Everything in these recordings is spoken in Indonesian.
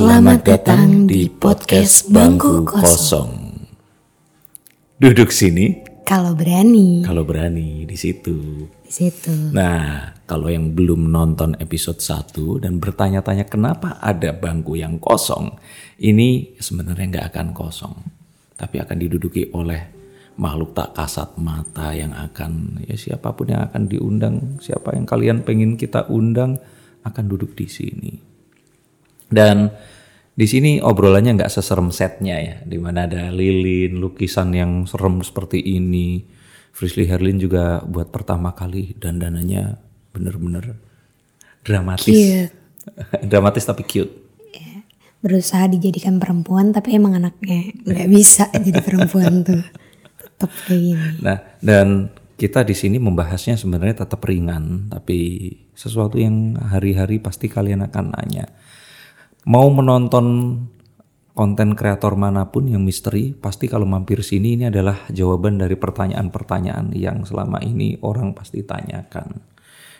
Selamat datang di podcast Bangku Kosong. Duduk sini Kalau berani kalau berani di situ. di situ. Nah, kalau yang belum nonton episode 1 dan bertanya-tanya kenapa ada bangku yang kosong, ini sebenarnya nggak akan kosong, tapi akan diduduki oleh makhluk tak kasat mata yang akan ya siapa pun yang akan diundang, siapa yang kalian pengen kita undang akan duduk di sini. Dan di sini obrolannya nggak seserem setnya ya, di mana ada lilin, lukisan yang serem seperti ini. Frisley Herlin juga buat pertama kali dandanannya bener-bener dramatis, Cute. dramatis tapi cute. Berusaha dijadikan perempuan tapi emang anaknya nggak bisa jadi perempuan tuh. Tetap kayak gini. Nah, dan kita di sini membahasnya sebenarnya tetap ringan, tapi sesuatu yang hari-hari pasti kalian akan nanya. Mau menonton konten kreator mana pun yang misteri, pasti kalau mampir sini ini adalah jawaban dari pertanyaan-pertanyaan yang selama ini orang pasti tanyakan.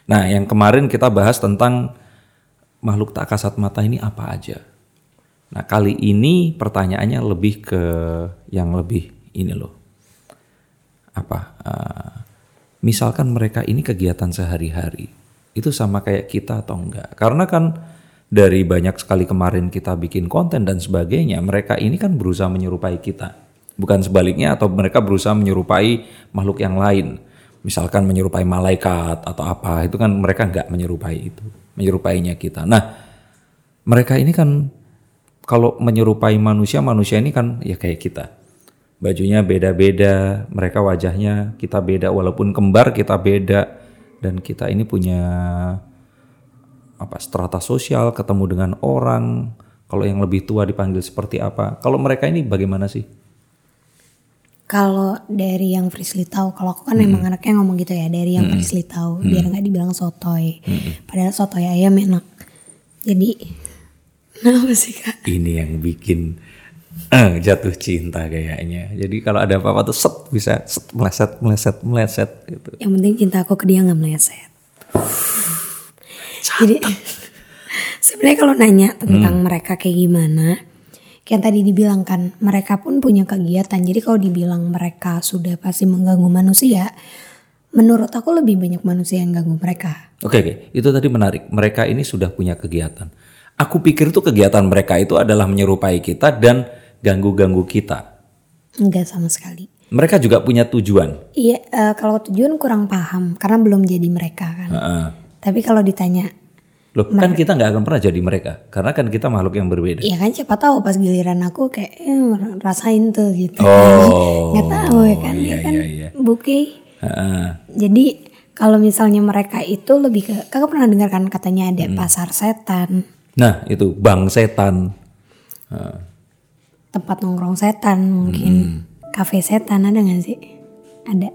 Nah, yang kemarin kita bahas tentang makhluk tak kasat mata ini apa aja. Nah, kali ini pertanyaannya lebih ke yang lebih ini loh apa uh, misalkan mereka ini kegiatan sehari-hari itu sama kayak kita atau enggak karena kan dari banyak sekali kemarin kita bikin konten dan sebagainya mereka ini kan berusaha menyerupai kita. Bukan sebaliknya atau mereka berusaha menyerupai makhluk yang lain. Misalkan menyerupai malaikat atau apa itu kan mereka enggak menyerupai itu menyerupainya kita. Nah mereka ini kan kalau menyerupai manusia manusia ini kan ya kayak kita. Bajunya beda-beda, mereka wajahnya kita beda walaupun kembar kita beda dan kita ini punya apa strata sosial, ketemu dengan orang. Kalau yang lebih tua dipanggil seperti apa? Kalau mereka ini bagaimana sih? Kalau dari yang Frisley tahu, kalau aku kan emang anaknya ngomong gitu ya, dari yang Frisley tahu, biar nggak dibilang sotoy. Padahal sotoy ayam enak. Jadi, kenapa sih kak? Ini yang bikin eh, jatuh cinta kayaknya. Jadi kalau ada apa-apa tuh set bisa set, meleset meleset meleset gitu. Yang penting cinta aku ke dia nggak meleset. Jadi sebenarnya kalau nanya tentang mereka kayak gimana, kayak yang tadi dibilang kan mereka pun punya kegiatan. Jadi kalau dibilang mereka sudah pasti mengganggu manusia, menurut aku lebih banyak manusia yang ganggu mereka. Oke oke, itu tadi menarik. Mereka ini sudah punya kegiatan. Aku pikir itu kegiatan mereka itu adalah menyerupai kita dan ganggu-ganggu kita. Enggak sama sekali. Mereka juga punya tujuan. Iya, eh, kalau tujuan kurang paham karena belum jadi mereka kan. Heeh. Tapi kalau ditanya, Loh, kan kita nggak akan pernah jadi mereka, karena kan kita makhluk yang berbeda. ya kan siapa tahu pas giliran aku kayak eh, rasain tuh gitu. Oh, Nggak tahu ya kan, iya, ya kan iya, iya. bukti. Heeh. Jadi kalau misalnya mereka itu lebih ke, kakak pernah dengar kan katanya ada Hmm. pasar setan, Nah, itu bang setan. Heeh. tempat nongkrong setan mungkin, Hmm. kafe setan ada nggak sih? Ada.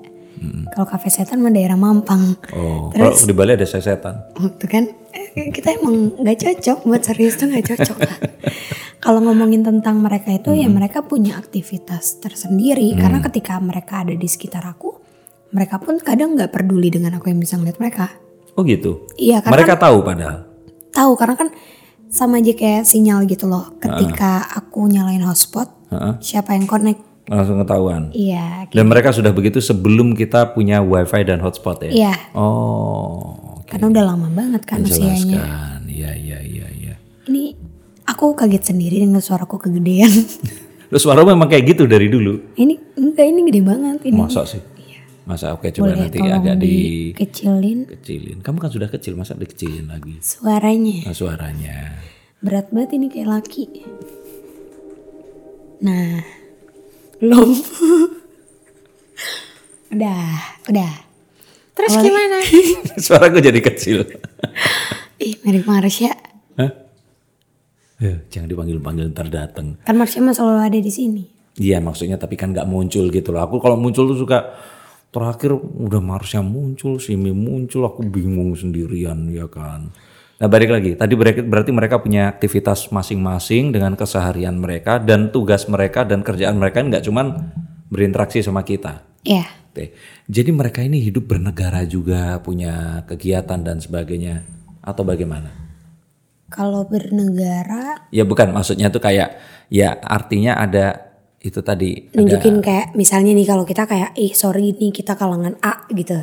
Kalau kafe setan mah daerah Mampang. Oh, kalau di Bali ada setan. Tuh kan eh, kita emang nggak cocok buat serius tuh nggak cocok lah. Kalau ngomongin tentang mereka itu ya mereka punya aktivitas tersendiri karena ketika mereka ada di sekitar aku, mereka pun kadang nggak peduli dengan aku yang bisa ngeliat mereka. Oh gitu. Iya karena Mereka tahu padahal. tahu karena kan sama aja kayak sinyal gitu loh. Ketika aku nyalain hotspot, Heeh. siapa yang connect? Langsung ketahuan. Iya, Dan mereka sudah begitu sebelum kita punya wifi dan hotspot ya. iya. Oh, oke. Karena udah lama banget kan usianya. Jelaskan. Iya, iya, iya, iya. Ini aku kaget sendiri dengan suaraku kegedean. Lu suara memang kayak gitu dari dulu. ini enggak ini gede banget ini. Masa sih? Masa oke coba Boleh nanti agak dikecilin dikecilin. Kamu kan sudah kecil, masa dikecilin lagi? suaranya. Nah, suaranya. Berat banget ini kayak laki. Nah, belum. udah, udah. Terus gimana? Suara gue jadi kecil. Ih, mirip Marsha. Hah? Eh, jangan dipanggil-panggil ntar dateng. Kan Marsha mah selalu ada di sini. Iya maksudnya tapi kan nggak muncul gitu loh. Aku kalau muncul tuh suka terakhir udah Marsha muncul, Simi muncul, aku bingung sendirian ya kan. Nah balik lagi, tadi berarti, mereka punya aktivitas masing-masing dengan keseharian mereka dan tugas mereka dan kerjaan mereka nggak cuman berinteraksi sama kita. Ya, Oke. Jadi mereka ini hidup bernegara juga, punya kegiatan dan sebagainya atau bagaimana? Kalau bernegara Ya bukan maksudnya tuh kayak ya artinya ada itu tadi ada nunjukin kayak misalnya nih kalau kita kayak ih sorry nih kita kalangan A gitu.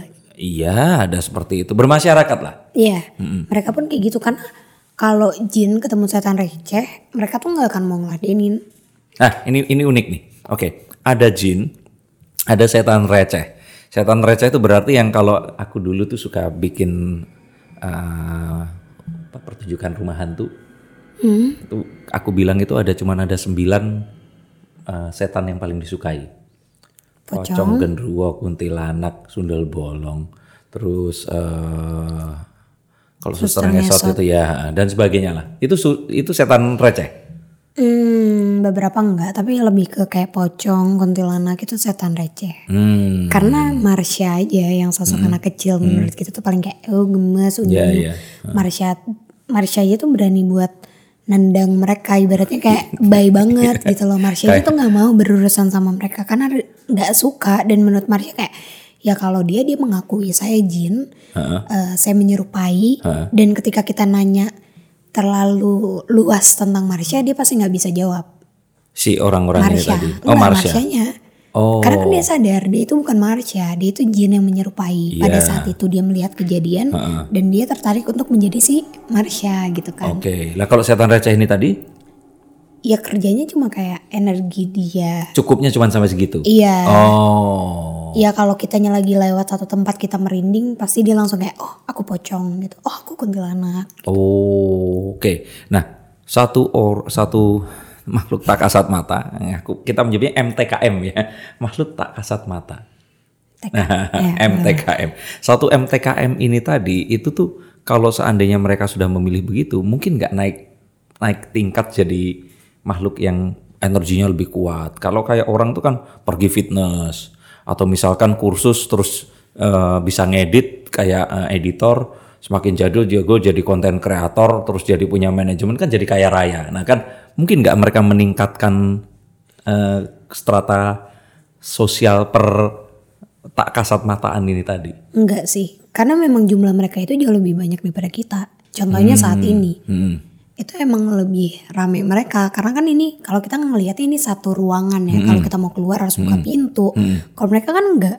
Iya ada seperti itu bermasyarakat lah. Iya, mereka pun kayak gitu kan. Kalau jin ketemu setan receh, mereka tuh nggak akan mau ngeladenin. Nah ini ini unik nih. Oke ada jin, ada setan receh. Setan receh itu berarti yang kalau aku dulu tuh suka bikin apa pertunjukan rumah hantu. Itu aku bilang itu ada cuman ada sembilan eh, setan yang paling disukai. Pocong, genderuwo, kuntilanak, sundel bolong, terus eh kalau suster ngesot itu ya dan sebagainya lah. Itu su- itu setan receh. Hmm, beberapa enggak, tapi lebih ke kayak pocong, kuntilanak itu setan receh. Hmm. Karena Marsha aja yang sosok anak kecil menurut kita tuh paling kayak oh gemes unyu. iya. Marsha Marsha aja tuh berani buat nendang mereka ibaratnya kayak baik banget gitu loh. Marsha tuh nggak mau berurusan sama mereka karena nggak suka dan menurut Marsha kayak ya kalau dia dia mengakui saya jin, eh, saya menyerupai dan ketika kita nanya terlalu luas tentang Marsha dia pasti nggak bisa jawab. Si orang-orang tadi. Oh Marsha. Marsyanya. Oh. Karena kan dia sadar dia itu bukan Marsha, dia itu jin yang menyerupai. Pada Iya. saat itu dia melihat kejadian dan dia tertarik untuk menjadi si Marsha gitu kan. Oke. Lah kalau setan receh ini tadi Ya kerjanya cuma kayak energi dia. cukupnya cuma sampai segitu. Iya. Oh. Ya kalau kitanya lagi lewat satu tempat kita merinding, pasti dia langsung kayak, oh aku pocong gitu, oh aku kuntilanak. Oh, oke. Nah, satu or satu makhluk tak kasat mata. Aku kita menyebutnya MTKM ya. Makhluk tak kasat mata. TK. Ya, MTKM. Satu MTKM ini tadi itu tuh kalau seandainya mereka sudah memilih begitu, mungkin nggak naik naik tingkat jadi makhluk yang energinya lebih kuat. Kalau kayak orang tuh kan pergi fitness atau misalkan kursus terus eh, bisa ngedit kayak eh, editor, semakin jadul jago jadi konten kreator, terus jadi punya manajemen kan jadi kaya raya. Nah kan mungkin nggak mereka meningkatkan eh, strata sosial per tak kasat mataan ini tadi. Enggak sih, karena memang jumlah mereka itu jauh lebih banyak daripada kita. Contohnya saat ini. Hmm. itu emang lebih rame mereka karena kan ini kalau kita ngelihat ini satu ruangan ya kalau kita mau keluar harus buka pintu kalau mereka kan enggak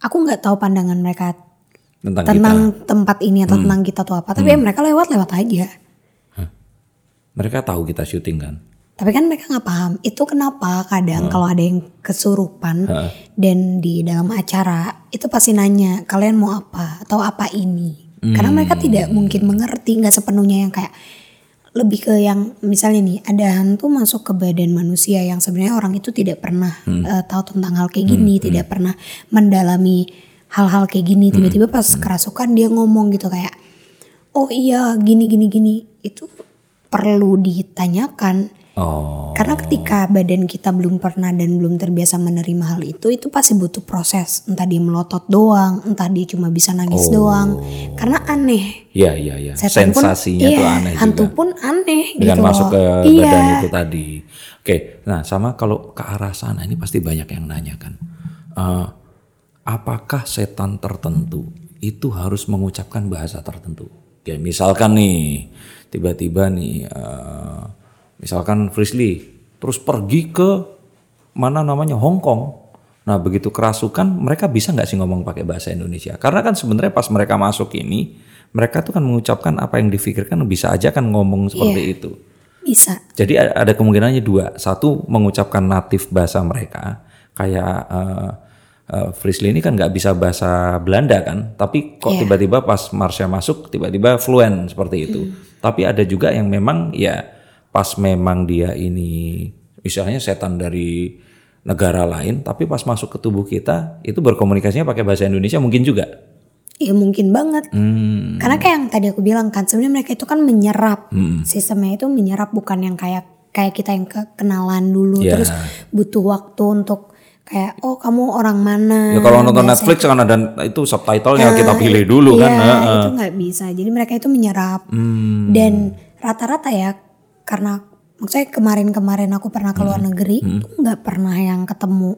aku nggak tahu pandangan mereka Tentang, tentang tempat ini atau tentang kita tuh apa. Tapi ya mereka lewat lewat aja. Kita. Mereka tahu kita syuting kan. tapi kan mereka nggak paham. Itu kenapa kadang kalau ada yang kesurupan dan di dalam acara itu pasti nanya kalian mau apa? Atau apa ini? Karena mereka tidak mungkin mengerti nggak sepenuhnya yang kayak lebih ke yang misalnya nih ada hantu masuk ke badan manusia yang sebenarnya orang itu tidak pernah eh, tahu tentang hal kayak gini, tidak pernah mendalami hal-hal kayak gini. Tiba-tiba pas kerasukan dia ngomong gitu kayak, oh iya gini gini gini itu perlu ditanyakan. Oh. Karena ketika badan kita belum pernah dan belum terbiasa menerima hal itu, itu pasti butuh proses. Entah dia melotot doang, entah dia cuma bisa nangis doang. Karena aneh. Iya iya iya. Setan pun- Sensasinya tuh iya, aneh hantu juga. pun aneh Dengan gitu masuk ke iya. badan itu tadi. Oke, nah sama kalau ke arah sana ini pasti banyak yang nanya kan. Eh, apakah setan tertentu itu harus mengucapkan bahasa tertentu? Oke, misalkan nih tiba-tiba nih eh, misalkan Frisly terus pergi ke mana namanya Hong Kong. Nah begitu kerasukan mereka bisa nggak sih ngomong pakai bahasa Indonesia? Karena kan sebenarnya pas mereka masuk ini mereka tuh kan mengucapkan apa yang difikirkan bisa aja kan ngomong seperti itu. Bisa. Jadi ada kemungkinannya dua. Satu mengucapkan natif bahasa mereka kayak uh, uh, Frisly ini kan nggak bisa bahasa Belanda kan, tapi kok Iya. tiba-tiba pas Marsha masuk tiba-tiba fluent seperti itu. Tapi ada juga yang memang ya pas memang dia ini misalnya setan dari negara lain, tapi pas masuk ke tubuh kita itu berkomunikasinya pakai bahasa Indonesia mungkin juga. Ya mungkin banget. Hmm. Karena kayak yang tadi aku bilang kan sebenarnya mereka itu kan menyerap. Sistemnya itu menyerap bukan yang kayak kayak kita yang ke- kenalan dulu Ya. terus butuh waktu untuk kayak oh kamu orang mana. Ya kalau nonton bahasa- Netflix kan ada itu subtitlenya kita pilih dulu kan. Iya, Heeh. itu nggak bisa. Jadi mereka itu menyerap. Hmm. Dan rata-rata ya karena maksudnya kemarin-kemarin aku pernah ke Hmm. luar negeri tuh nggak pernah yang ketemu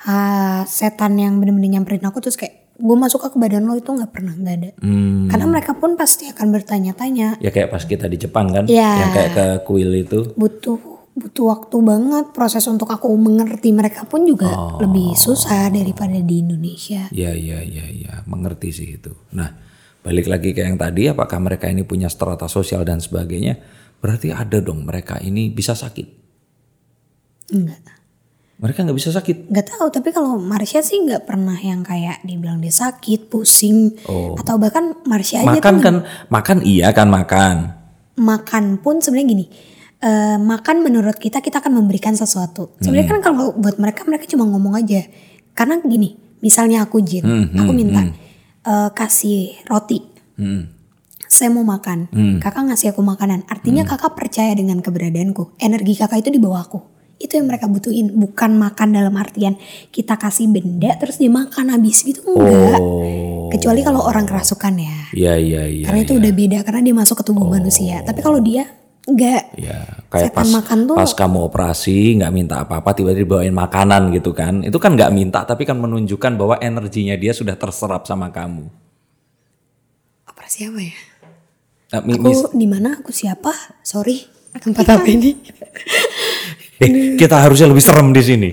ha, setan yang bener-bener nyamperin aku terus kayak gue masuk ke badan lo itu nggak pernah nggak ada. Hmm, Karena mereka pun pasti akan bertanya-tanya. ya kayak pas kita di Jepang kan, Iya. yang kayak ke kuil itu. Butuh butuh waktu banget proses untuk aku mengerti mereka pun juga Oh. lebih susah daripada di Indonesia. Ya, ya, ya, ya, mengerti sih itu. Nah, balik lagi ke yang tadi, apakah mereka ini punya strata sosial dan sebagainya? Berarti ada dong mereka ini bisa sakit. Enggak. Mereka nggak bisa sakit. Nggak tahu tapi kalau Marsha sih nggak pernah yang kayak dibilang dia sakit, pusing atau bahkan Marsha aja Oh. Makan kan, makan iya kan makan. makan pun sebenarnya gini. Eh, makan menurut kita kita akan memberikan sesuatu. Sebenarnya kan kalau buat mereka mereka cuma ngomong aja. Karena gini, misalnya aku Jin, aku minta eh, kasih roti. Hmm. Saya mau makan. Kakak ngasih aku makanan. Artinya kakak percaya dengan keberadaanku. Energi kakak itu di bawah aku. Itu yang mereka butuhin, bukan makan dalam artian kita kasih benda terus dia makan habis gitu enggak. Oh, Kecuali kalau orang kerasukan ya. iya iya iya. Karena itu udah beda karena dia masuk ke tubuh manusia. Tapi kalau dia enggak. Ya, kayak Setan pas makan tuh- pas kamu operasi nggak minta apa-apa tiba-tiba dibawain makanan gitu kan. Itu kan nggak minta tapi kan menunjukkan bahwa energinya dia sudah terserap sama kamu. Operasi apa ya? Nah, Aku di mana? Aku siapa? Sorry. Tempat apa ini? eh, kita harusnya lebih serem di sini.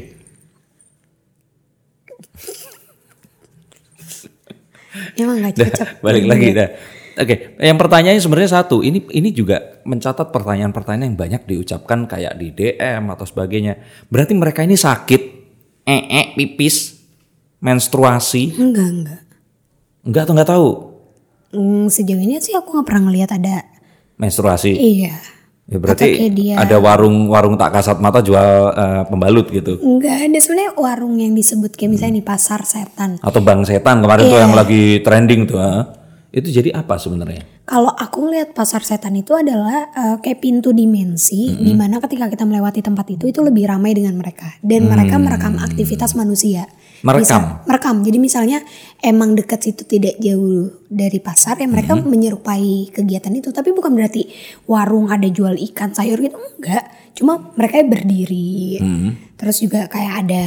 Emang gak cocok. Balik lagi dah. Oke, yang pertanyaannya sebenarnya satu. Ini ini juga mencatat pertanyaan-pertanyaan yang banyak diucapkan kayak di DM atau sebagainya. Berarti mereka ini sakit, ee, pipis, menstruasi, Enggak, enggak. enggak atau enggak tahu Hmm, sejauh ini sih aku nggak pernah ngelihat ada. menstruasi. Iya. Ya berarti dia- ada warung-warung tak kasat mata jual eh, pembalut gitu. Enggak ada sebenarnya warung yang disebut kayak misalnya nih pasar setan. Atau bang setan kemarin Iya. tuh yang lagi trending tuh. ah. Itu jadi apa sebenarnya? Kalau aku ngelihat pasar setan itu adalah eh, kayak pintu dimensi di mana ketika kita melewati tempat itu itu lebih ramai dengan mereka dan mereka merekam aktivitas manusia. Merekam? Misal- merekam. Jadi misalnya emang dekat situ tidak jauh dari pasar ya mereka menyerupai kegiatan itu tapi bukan berarti warung ada jual ikan sayur gitu enggak. Cuma mereka berdiri. Terus juga kayak ada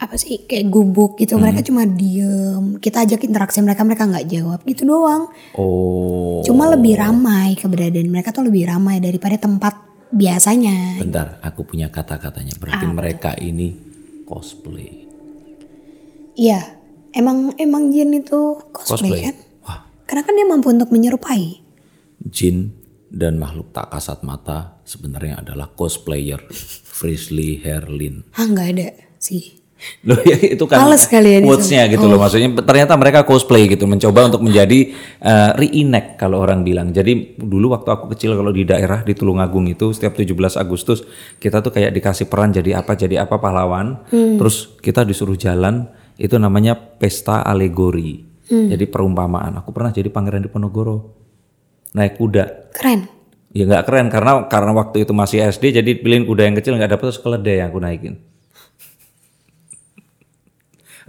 apa sih kayak gubuk gitu mereka cuma diem kita ajak interaksi mereka mereka nggak jawab gitu doang Oh, Cuma lebih ramai keberadaan mereka tuh lebih ramai daripada tempat biasanya. bentar, aku punya kata-katanya. Berarti mereka ini cosplay. Iya, emang emang jin itu cosplay, Cosplay. kan? Wah, Karena kan dia mampu untuk menyerupai. jin dan makhluk tak kasat mata sebenarnya adalah cosplayer. Frisley Herlin. Ah nggak ada sih. Loh ya itu kan Males kali ya quotes-nya gitu loh maksudnya ternyata mereka cosplay gitu mencoba untuk menjadi eh, reenact kalau orang bilang. Jadi dulu waktu aku kecil kalau di daerah di Tulungagung itu setiap 17 Agustus kita tuh kayak dikasih peran jadi apa jadi apa pahlawan. Terus kita disuruh jalan itu namanya pesta alegori. Jadi perumpamaan. Aku pernah jadi pangeran Diponegoro. Naik kuda. Keren. Ya nggak keren karena karena waktu itu masih SD jadi pilihin kuda yang kecil nggak dapet terus keledai yang aku naikin.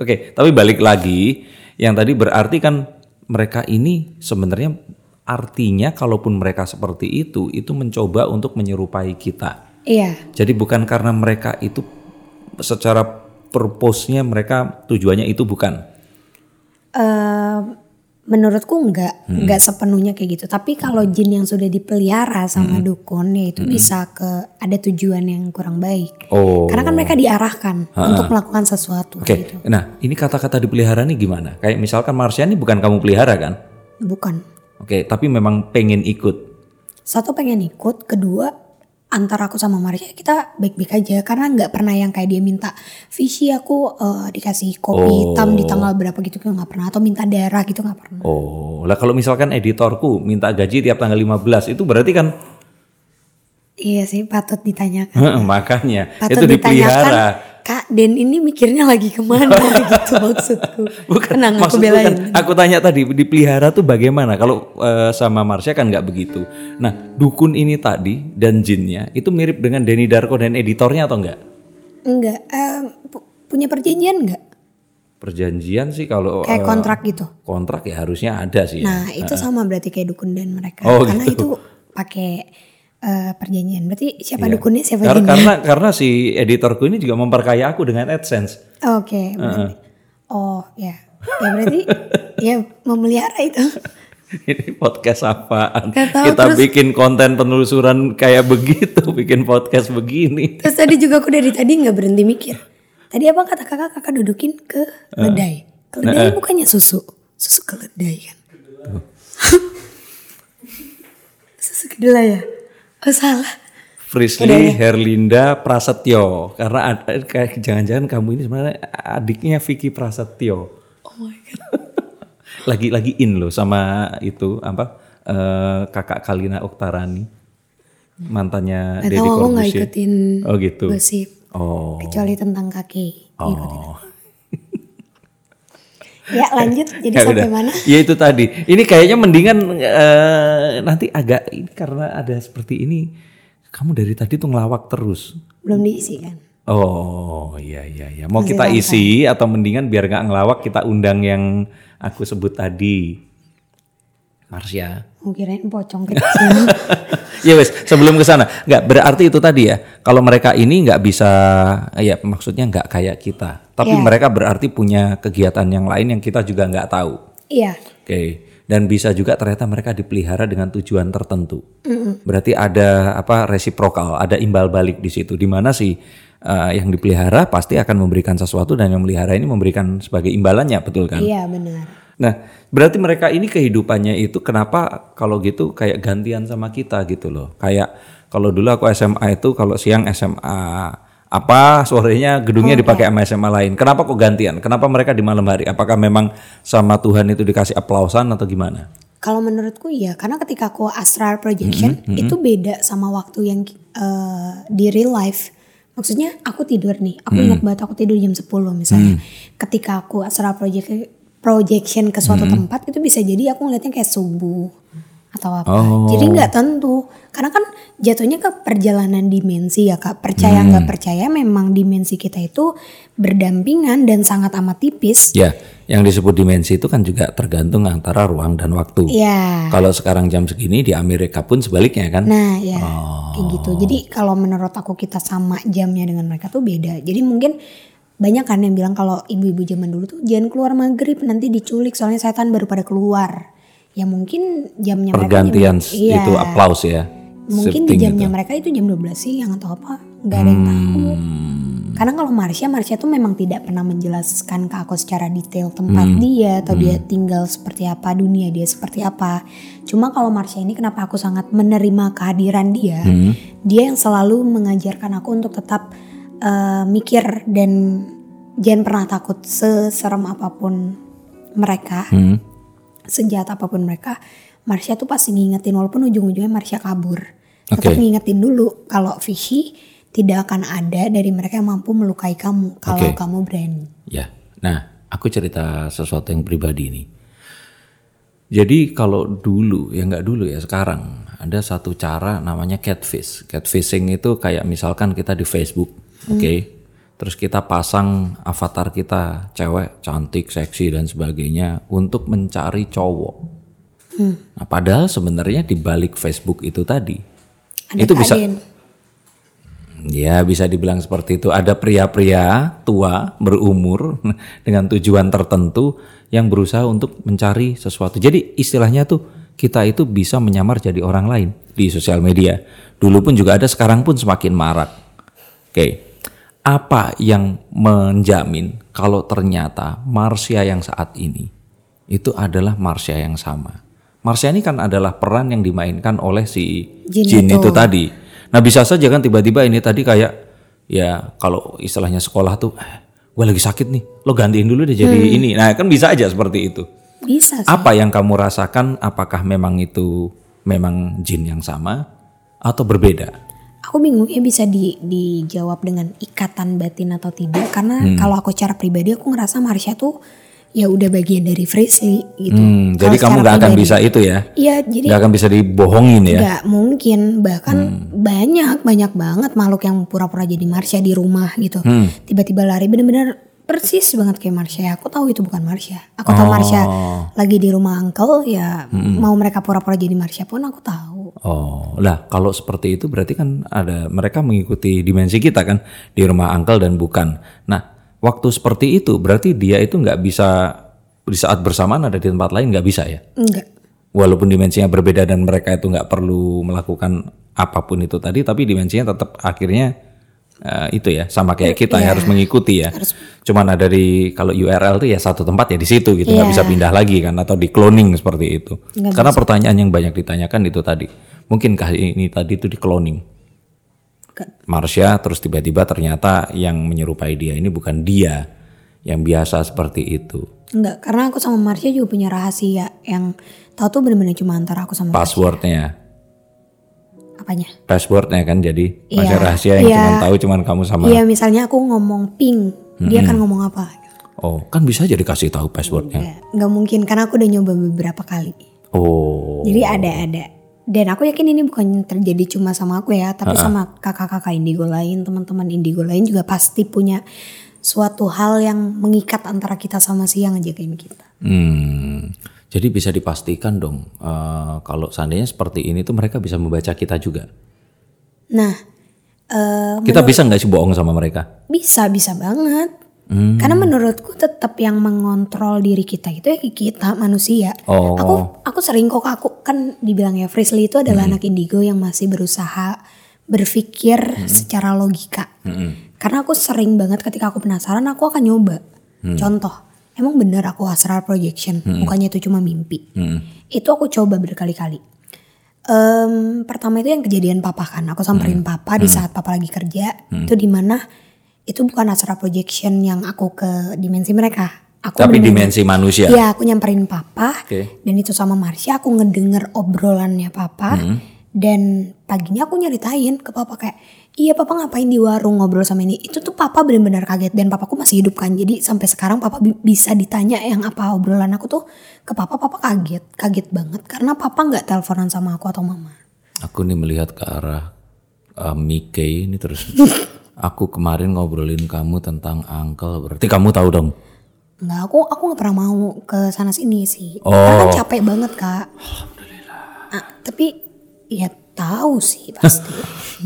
Oke, tapi balik lagi yang tadi berarti kan mereka ini sebenarnya artinya kalaupun mereka seperti itu itu mencoba untuk menyerupai kita. Iya. Jadi bukan karena mereka itu secara purpose-nya mereka tujuannya itu bukan. Eh, menurutku nggak nggak sepenuhnya kayak gitu. Tapi kalau jin yang sudah dipelihara sama dukun ya itu bisa ke ada tujuan yang kurang baik. Oh. Karena kan mereka diarahkan untuk melakukan sesuatu Oke, gitu. nah ini kata-kata dipelihara nih gimana? Kayak misalkan Marsha ini bukan kamu pelihara kan? Bukan. Oke, tapi memang pengen ikut. satu pengen ikut kedua antara aku sama Marsha kita baik-baik aja. Karena nggak pernah yang kayak dia minta visi aku eh, dikasih kopi hitam di tanggal berapa gitu kan nggak pernah. Atau minta darah gitu nggak pernah. Oh, lah kalau misalkan editorku minta gaji tiap tanggal 15 itu berarti kan iya sih patut ditanyakan. Makanya patut itu dipelihara. Kak Den ini mikirnya lagi ke mana gitu maksudku Bukan, tenang aku belain kan, aku tanya tadi dipelihara tuh bagaimana? Kalau eh, sama Marsha kan nggak begitu. Nah, dukun ini tadi dan jinnya itu mirip dengan Denny Darko dan editornya atau enggak? enggak eh, pu- punya perjanjian enggak Perjanjian sih kalau kayak eh, kontrak gitu kontrak ya harusnya ada sih. Nah itu sama berarti kayak dukun dan mereka Oh, karena gitu. itu pakai eh, perjanjian. Berarti siapa Iya. dukunnya siapa Karena, jinnya? karena karena si editorku ini juga memperkaya aku dengan AdSense. Oke. berarti- Oh ya Ya berarti ya memelihara itu. Ini podcast apaan? Gak tahu, Kita terus- bikin konten penelusuran kayak begitu, bikin podcast begini. Terus tadi juga aku dari tadi nggak berhenti mikir. Tadi apa kata kakak kakak dudukin ke ledai. Keledai bukannya susu, susu keledai kan. susu kedelai ya? Oh salah. Frisly Herlinda Prasetyo karena ada kayak jangan-jangan kamu ini sebenarnya adiknya Vicky Prasetyo. Oh my god. lagi lagi in loh sama itu apa eh, kakak Kalina Oktarani mantannya Deddy aku nggak Corbuzier. ikutin Oh gitu. gosip. Oh. Kecuali tentang kaki. Ikutin. Ya lanjut. Jadi Ya sampai udah. mana? Ya itu tadi. Ini kayaknya mendingan eh, nanti agak ini karena ada seperti ini. Kamu dari tadi tuh ngelawak terus. Belum diisi kan? Oh iya iya iya. Mau kita isi atau mendingan biar nggak ngelawak kita undang yang aku sebut tadi. Marsya. Kirain pocong kecil. ya wes sebelum ke sana nggak berarti itu tadi ya kalau mereka ini nggak bisa ya maksudnya nggak kayak kita tapi Iya. mereka berarti punya kegiatan yang lain yang kita juga nggak tahu Iya. Oke, dan bisa juga ternyata mereka dipelihara dengan tujuan tertentu. Berarti ada apa resiprokal, ada imbal balik di situ. Di mana sih eh, yang dipelihara pasti akan memberikan sesuatu dan yang melihara ini memberikan sebagai imbalannya, betul kan? Iya benar. Nah, berarti mereka ini kehidupannya itu kenapa kalau gitu kayak gantian sama kita gitu loh. Kayak kalau dulu aku SMA itu kalau siang SMA apa sorenya gedungnya dipakai sama SMA lain. Kenapa kok gantian? Kenapa mereka di malam hari? Apakah memang sama Tuhan itu dikasih aplausan atau gimana? Kalau menurutku iya, karena ketika aku astral projection itu beda sama waktu yang eh, di real life. Maksudnya aku tidur nih, aku ingat banget aku tidur jam 10 misalnya. Ketika aku astral project projection ke suatu tempat itu bisa jadi aku ngeliatnya kayak subuh atau apa. Jadi nggak tentu. Karena kan jatuhnya ke perjalanan dimensi ya kak. Percaya nggak percaya memang dimensi kita itu berdampingan dan sangat amat tipis. Ya, yang disebut dimensi itu kan juga tergantung antara ruang dan waktu. Iya. Kalau sekarang jam segini di Amerika pun sebaliknya kan? Nah ya kayak gitu. Jadi kalau menurut aku kita sama jamnya dengan mereka tuh beda. Jadi mungkin banyak kan yang bilang kalau ibu-ibu zaman dulu tuh jangan keluar maghrib nanti diculik soalnya setan baru pada keluar. Ya mungkin jamnya mereka Pergantian jam- iya. itu aplaus ya. Mungkin di jamnya itu. mereka itu jam 12 siang atau apa nggak ada yang tahu. Karena kalau Marsha, Marsha tuh memang tidak pernah menjelaskan ke aku secara detail tempat dia atau dia tinggal seperti apa, dunia dia seperti apa. Cuma kalau Marsha ini kenapa aku sangat menerima kehadiran dia, dia yang selalu mengajarkan aku untuk tetap eh, mikir dan jangan pernah takut seserem apa pun mereka, Hmm. sejahat apa pun mereka. Marsha tuh pasti ngingetin walaupun ujung-ujungnya Marsha kabur. Tetap Oke. dulu kalau Fishy tidak akan ada dari mereka yang mampu melukai kamu kalau Oke. kamu berani. Ya, nah aku cerita sesuatu yang pribadi nih. Jadi kalau dulu, ya nggak dulu ya sekarang ada satu cara namanya catfish. Catfishing itu kayak misalkan kita di Facebook, oke, terus kita pasang avatar kita cewek cantik, seksi dan sebagainya untuk mencari cowok. Nah, padahal sebenarnya di balik Facebook itu tadi Ada itu bisa. Ya bisa dibilang seperti itu. Ada pria-pria tua berumur dengan tujuan tertentu yang berusaha untuk mencari sesuatu. Jadi istilahnya tuh kita itu bisa menyamar jadi orang lain di sosial media. Dulu pun juga ada, sekarang pun semakin marak. Oke, apa yang menjamin kalau ternyata Marsha yang saat ini itu adalah Marsha yang sama? Marsha ini kan adalah peran yang dimainkan oleh si Jin Jin itu. itu tadi. Nah bisa saja kan tiba-tiba ini tadi kayak ya kalau istilahnya sekolah tuh, eh, gue lagi sakit nih, lo gantiin dulu deh jadi ini. Nah kan bisa aja seperti itu. Bisa sih. Apa yang kamu rasakan? Apakah memang itu memang jin yang sama atau berbeda? Aku bingung ya bisa di, dijawab dengan ikatan batin atau tidak karena Hmm. kalau aku secara pribadi aku ngerasa Marsha tuh ya udah bagian dari Frisi gitu. Hmm, jadi kamu nggak akan bisa itu ya? Iya jadi Nggak akan bisa dibohongin ya? nggak mungkin bahkan Hmm. banyak banyak banget makhluk yang pura-pura jadi Marsha di rumah gitu. Hmm. Tiba-tiba lari bener-bener persis banget kayak Marsha. Aku tahu itu bukan Marsha. Aku tahu Oh. Marsha lagi di rumah uncle ya Hmm. mau mereka pura-pura jadi Marsha pun aku tahu. Oh, lah kalau seperti itu berarti kan ada mereka mengikuti dimensi kita kan di rumah uncle dan bukan. Nah, waktu seperti itu berarti dia itu nggak bisa di saat bersamaan ada di tempat lain nggak bisa ya? Enggak. Walaupun dimensinya berbeda dan mereka itu nggak perlu melakukan apa pun itu tadi, tapi dimensinya tetap akhirnya eh, itu ya sama kayak kita ya, harus mengikuti ya. Cuman ada di kalau URL itu ya satu tempat ya di situ gitu nggak bisa pindah lagi kan atau di cloning seperti itu. Karena pertanyaan yang banyak ditanyakan itu tadi, mungkinkah ini tadi itu di cloning? Marsha terus tiba-tiba ternyata yang menyerupai dia ini bukan dia yang biasa seperti itu. Enggak, karena aku sama Marsha juga punya rahasia yang tahu tuh bener-bener cuma antara aku sama Marsha. Apanya? passwordnya kan jadi Iya, masih rahasia yang iya. cuma tahu cuman kamu sama. Iya, misalnya aku ngomong ping, dia kan ngomong apa? Oh, kan bisa jadi kasih tahu passwordnya. Ya, nggak mungkin karena aku udah nyoba beberapa kali. Oh, Jadi ada-ada. Dan aku yakin ini bukan terjadi cuma sama aku ya, tapi sama kakak-kakak indigo lain, teman-teman indigo lain juga pasti punya suatu hal yang mengikat antara kita sama si yang ngejagain kita. hmm. Jadi bisa dipastikan dong eh, kalau seandainya seperti ini tuh mereka bisa membaca kita juga. Nah, eh Kita bisa nggak sih bohong sama mereka? bisa bisa banget. Hmm. Karena menurutku tetap yang mengontrol diri kita itu ya kita manusia. Oh. Aku aku sering kok aku kan dibilang ya Frisley itu adalah Hmm. anak indigo yang masih berusaha berpikir secara logika. Hmm. Karena aku sering banget ketika aku penasaran aku akan nyoba. Hmm. Contoh, emang bener aku astral projection, bukannya itu cuma mimpi. Hmm. Itu aku coba berkali-kali. Em, pertama itu yang kejadian papa kan, aku samperin Hmm. papa di saat papa lagi kerja. Itu di mana itu bukan astral projection yang aku ke dimensi mereka. Aku Tapi bener-bener- dimensi manusia. Iya, aku nyamperin papa Oke. dan itu sama Marsha aku ngedenger obrolannya papa Hmm. dan paginya aku nyeritain ke papa kayak iya papa ngapain di warung ngobrol sama ini? Itu tuh papa benar-benar kaget dan papaku masih hidup kan. Jadi sampai sekarang papa bi- bisa ditanya yang apa obrolan aku tuh ke papa papa kaget kaget banget karena papa nggak teleponan sama aku atau mama. Aku nih melihat ke arah uh, Mickey ini terus. aku kemarin ngobrolin kamu tentang uncle, berarti kamu tahu dong. nggak aku aku nggak pernah mau ke sana sini sih. Oh. karena kan capek banget kak. Ah, tapi ya tahu sih pasti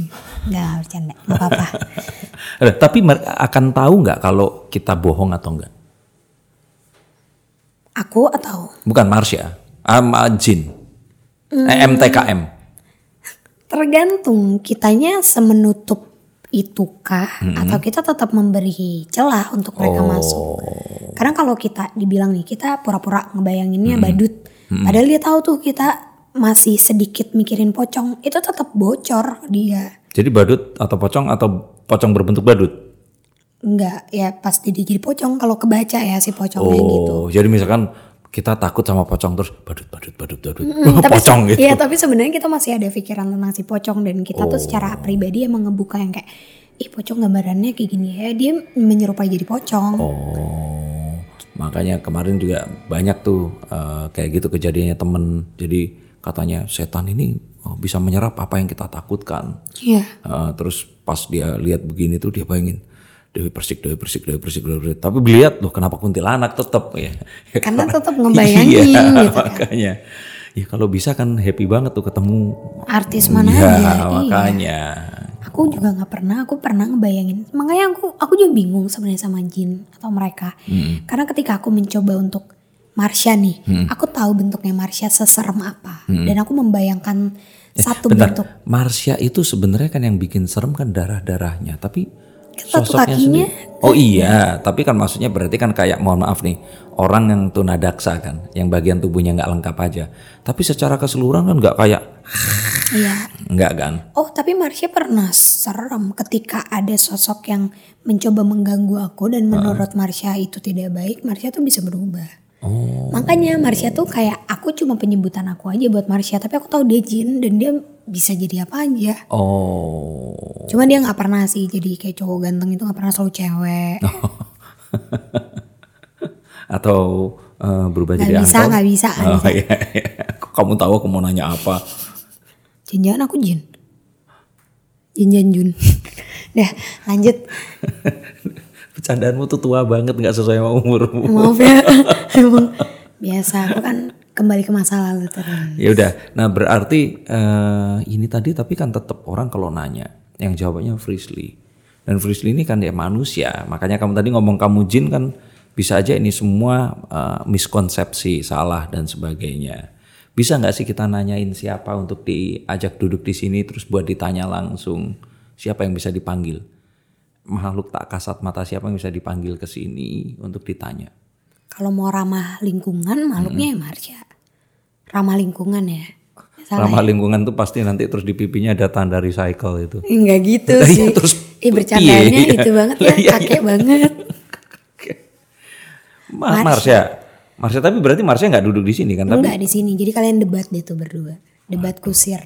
nggak bercanda nggak apa-apa Eh, Tapi akan tahu nggak kalau kita bohong atau enggak? aku atau Bukan Marsha, sama Jin. Hmm. Eh, MTKM. tergantung kitanya semenutup itukah atau kita tetap memberi celah untuk mereka masuk. Karena kalau kita dibilang nih kita pura-pura ngebayanginnya badut, padahal dia tahu tuh kita masih sedikit mikirin pocong, itu tetap bocor dia. Jadi badut atau pocong atau pocong berbentuk badut? Enggak, ya pasti dia jadi pocong kalau kebaca ya si pocongnya gitu. Oh, jadi misalkan kita takut sama pocong terus badut badut badut badut. Hmm, tapi pocong gitu. Iya, tapi sebenarnya kita masih ada pikiran tentang si pocong dan kita tuh secara pribadi emang ngebuka yang kayak ih pocong gambarannya kayak gini ya, dia menyerupai jadi pocong. Oh, makanya kemarin juga banyak tuh eh, kayak gitu kejadiannya temen. Jadi katanya setan ini oh, bisa menyerap apa yang kita takutkan. Iya. Eh, terus pas dia lihat begini tuh dia bayangin Dewi Persik, Dewi Persik, Dewi Persik, Dewi Persik. Tapi lihat loh kenapa kuntilanak tetap ya. Karena tetap ngebayangin iya, gitu kan. makanya. Ya kalau bisa kan happy banget tuh ketemu. Artis mana Iya, aja. Iya. makanya. Aku juga nggak pernah, aku pernah ngebayangin. Makanya aku aku juga bingung sebenarnya sama jin atau mereka. Karena ketika aku mencoba untuk Marsha nih, aku tahu bentuknya Marsha seserem apa dan aku membayangkan satu Bentar, bentuk Marsha itu sebenarnya kan yang bikin serem kan darah-darahnya, tapi Satu sosoknya kakinya. sendiri. Oh iya, tapi kan maksudnya berarti kan kayak mohon maaf nih, orang yang tunadaksa kan, yang bagian tubuhnya nggak lengkap aja. Tapi secara keseluruhan kan nggak kayak Iya. nggak kan? Oh tapi Marsha pernah serem ketika ada sosok yang mencoba mengganggu aku dan menurut Marsha itu tidak baik, Marsha tuh bisa berubah. Oh, Makanya Marsha tuh kayak aku cuma penyebutan aku aja buat Marsha, tapi aku tahu dia jin dan dia bisa jadi apa aja. oh, Cuma dia nggak pernah sih jadi kayak cowok ganteng itu nggak pernah selalu cewek. atau eh, berubah Nggak jadi bisa, angkel? nggak bisa, nggak Oh, bisa. iya, iya. Kok Kamu tahu aku mau nanya apa? Jangan-jangan aku jin. Jin Jun. Dah lanjut. Bercandaanmu tuh tua banget nggak sesuai sama umurmu. Maaf ya. Emang biasa aku kan kembali ke masa lalu terus. Ya udah. Nah, berarti eh, ini tadi tapi kan tetap orang kalau nanya yang jawabannya Frisley. Dan Frisley ini kan dia manusia. Makanya kamu tadi ngomong kamu jin kan Bisa aja ini semua uh, miskonsepsi, salah dan sebagainya. Bisa nggak sih kita nanyain siapa untuk diajak duduk di sini terus buat ditanya langsung siapa yang bisa dipanggil? Makhluk tak kasat mata siapa yang bisa dipanggil ke sini untuk ditanya? Kalau mau ramah lingkungan, makhluknya ya Marsha. Ramah lingkungan ya. Salah Ramah lingkungan tuh pasti nanti terus di pipinya ada tanda recycle itu. Enggak gitu Lah, sih. iya, terus Ih bercandanya piye? itu banget ya, iya, kakek banget. Ma Marsha. Marsha tapi berarti Marsha nggak duduk di sini kan? Tapi Enggak di sini. Jadi kalian debat deh tuh berdua. Debat kusir.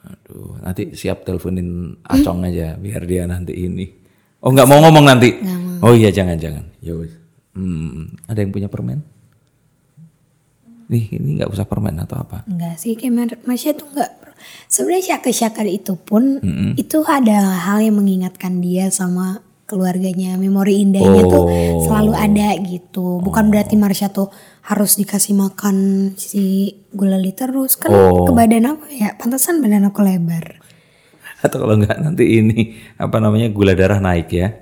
Aduh, nanti siap teleponin Acong aja biar dia nanti ini. Oh nggak mau ngomong nanti? Oh iya jangan jangan. Ya wes. Hmm, ada yang punya permen? Nih ini nggak usah permen atau apa? Enggak sih kayak Mar- Marsha tuh enggak. Sebenarnya syaka-syaka itu pun itu ada hal yang mengingatkan dia sama keluarganya. Memori indahnya tuh Oh. selalu ada gitu. Bukan berarti Marsha tuh harus dikasih makan si gulali terus kan Oh. ke badan aku ya. Pantesan badan aku lebar. Atau kalau nggak nanti ini apa namanya gula darah naik ya?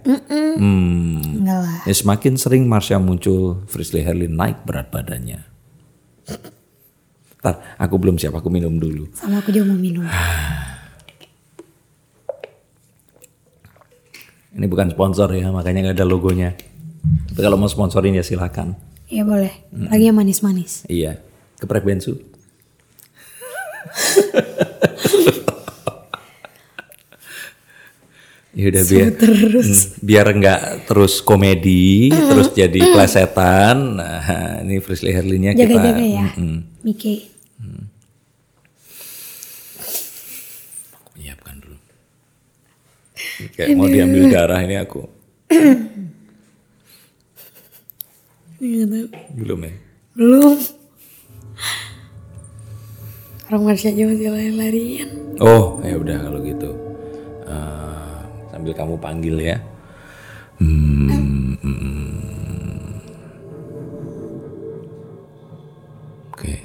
Hmm. Enggak lah. Ya semakin sering Marsha muncul, Frisley Herlin naik berat badannya. Ntar, aku belum siap, aku minum dulu. Sama aku juga mau minum. Ini bukan sponsor ya, makanya nggak ada logonya. Tapi kalau mau sponsorin ya silakan. Iya boleh. Lagi yang manis-manis. Iya, geprek bensu. ya udah biar terus. Hmm, biar nggak terus komedi, terus jadi plesetan. Nah, ini Frisley Herlinnya kita Jaga-jaga ya. Mm-mm. Miki. Menyiapkan dulu. Kayak mau diambil darah ini aku. Belum ya? Belum. Orang Marsha aja masih lari-larian. Oh, ya udah kalau gitu. Eh, sambil kamu panggil ya. Hmm, hmm. Oke.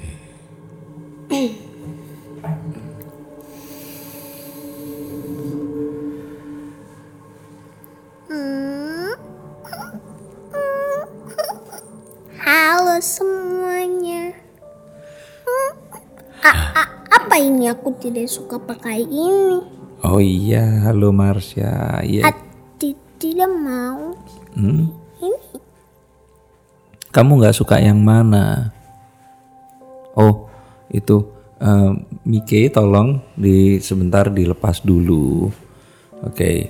Halo semuanya. Hmm, a- apa ini aku tidak suka pakai ini? Oh iya, halo Marsha. Iya. Ati tidak mau. Hmm? Ini Kamu nggak suka yang mana? Oh, itu eh, Mike tolong di sebentar dilepas dulu. Oke,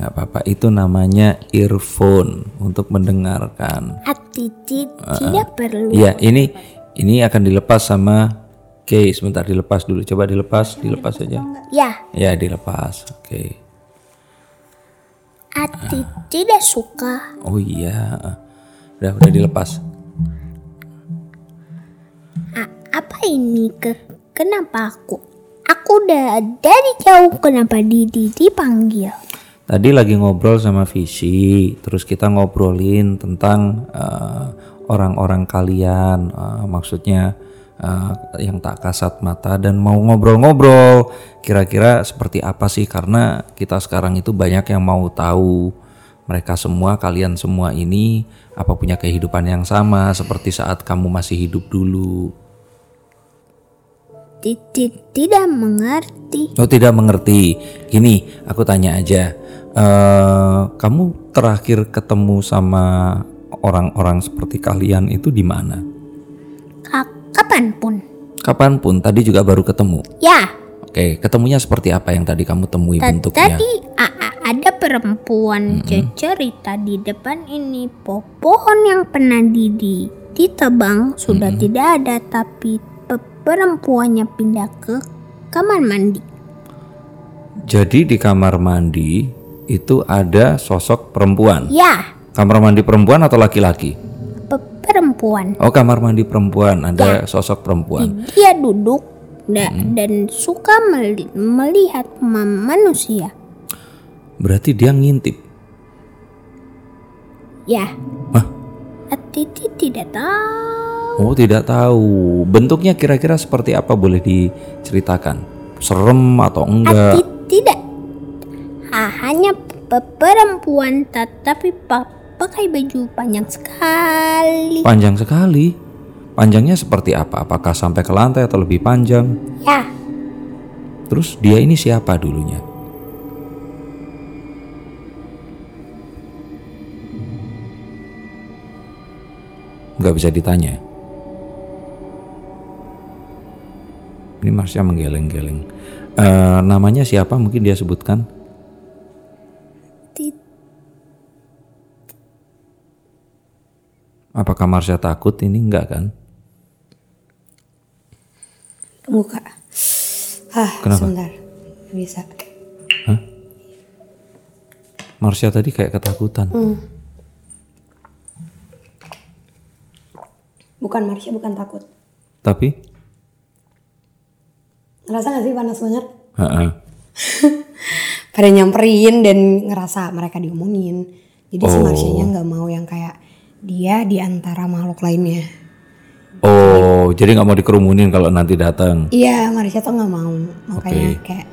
nggak apa-apa. Itu namanya earphone untuk mendengarkan. Ati ti- tidak perlu. Iya, ini ini akan dilepas sama Oke, sebentar dilepas dulu. Coba dilepas, dilepas aja. Ya, Ya, dilepas. Oke. Ati tidak suka. Oh iya. Udah, udah dilepas. A- apa ini ke? Kenapa aku? Aku udah dari jauh. Kenapa Didi dipanggil? Tadi lagi ngobrol sama Visi, terus kita ngobrolin tentang eh, orang-orang kalian, eh, maksudnya eh, yang tak kasat mata dan mau ngobrol-ngobrol kira-kira seperti apa sih karena kita sekarang itu banyak yang mau tahu mereka semua kalian semua ini apa punya kehidupan yang sama seperti saat kamu masih hidup dulu. Tidak mengerti. Oh tidak mengerti. Gini, aku tanya aja. eh kamu terakhir ketemu sama orang-orang seperti kalian itu di mana? Ka- kapan pun. Kapan pun. Tadi juga baru ketemu. Ya, Oke, ketemunya seperti apa yang tadi kamu temui Ta- bentuknya? Tadi a- a- ada perempuan cerita di depan ini po- pohon yang pernah Didi ditebang sudah tidak ada tapi pe- perempuannya pindah ke kamar mandi. Jadi di kamar mandi itu ada sosok perempuan. Ya, Kamar mandi perempuan atau laki-laki? Pe- perempuan. Oh, kamar mandi perempuan ada sosok perempuan. Dia duduk da- dan suka meli- melihat ma- manusia. Berarti dia ngintip. Ya, Hah? Titi tidak tahu. Oh, tidak tahu. Bentuknya kira-kira seperti apa boleh diceritakan? Serem atau enggak? Ati tidak. Ah, hanya pe- perempuan tetapi pakai baju panjang sekali. Panjang sekali. Panjangnya seperti apa? Apakah sampai ke lantai atau lebih panjang? Ya, Terus dia ini siapa dulunya? Nggak bisa ditanya. Ini Marsha menggeleng-geleng. Eh, namanya siapa? Mungkin dia sebutkan. Apakah Marsha takut? Ini enggak kan? Muka. Ah, Kenapa? sebentar. Bisa. Marsha tadi kayak ketakutan. Bukan Marsha, bukan takut. Tapi, Ngerasa gak sih panas banget? Pada nyamperin dan ngerasa mereka diomongin. Jadi si Oh. Marshanya nggak mau yang kayak dia di antara makhluk lainnya. Oh, jadi nggak mau dikerumunin kalau nanti datang. Iya, Marsha tuh nggak mau. Makanya Oke. kayak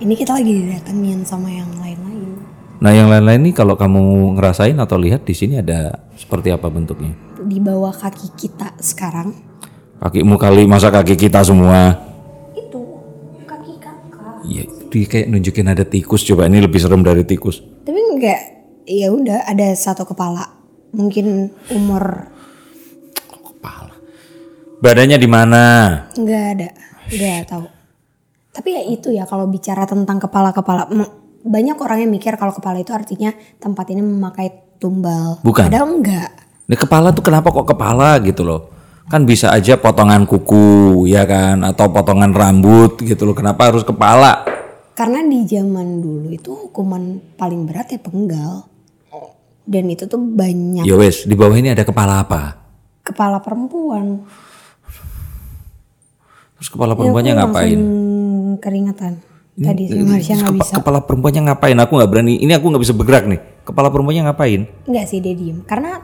ini kita lagi didatengin sama yang lain-lain. Nah, yang lain-lain ini kalau kamu ngerasain atau lihat di sini ada seperti apa bentuknya? Di bawah kaki kita sekarang Kakimu kali masa kaki kita semua? itu kaki kakak. Iya, dia kayak nunjukin ada tikus. Coba ini lebih serem dari tikus. Tapi enggak, ya udah ada satu kepala. Mungkin umur Kepala. Badannya di mana? nggak ada, udah tahu. Tapi ya itu ya kalau bicara tentang kepala-kepala, m- banyak orang yang mikir kalau kepala itu artinya tempat ini memakai tumbal. Bukan. Padahal enggak. Ini kepala tuh kenapa kok kepala gitu loh? Kan bisa aja potongan kuku, ya kan? Atau potongan rambut gitu loh. Kenapa harus kepala? Karena di zaman dulu itu hukuman paling berat ya penggal. Dan itu tuh banyak Ya wes, di bawah ini ada kepala apa? kepala perempuan. Terus kepala Ya, perempuannya aku ngapain? langsung keringetan. Tadi si Marsha nggak bisa. Kepala perempuannya ngapain? Aku nggak berani. Ini aku nggak bisa bergerak nih. Kepala perempuannya ngapain? Enggak sih dia diem. Karena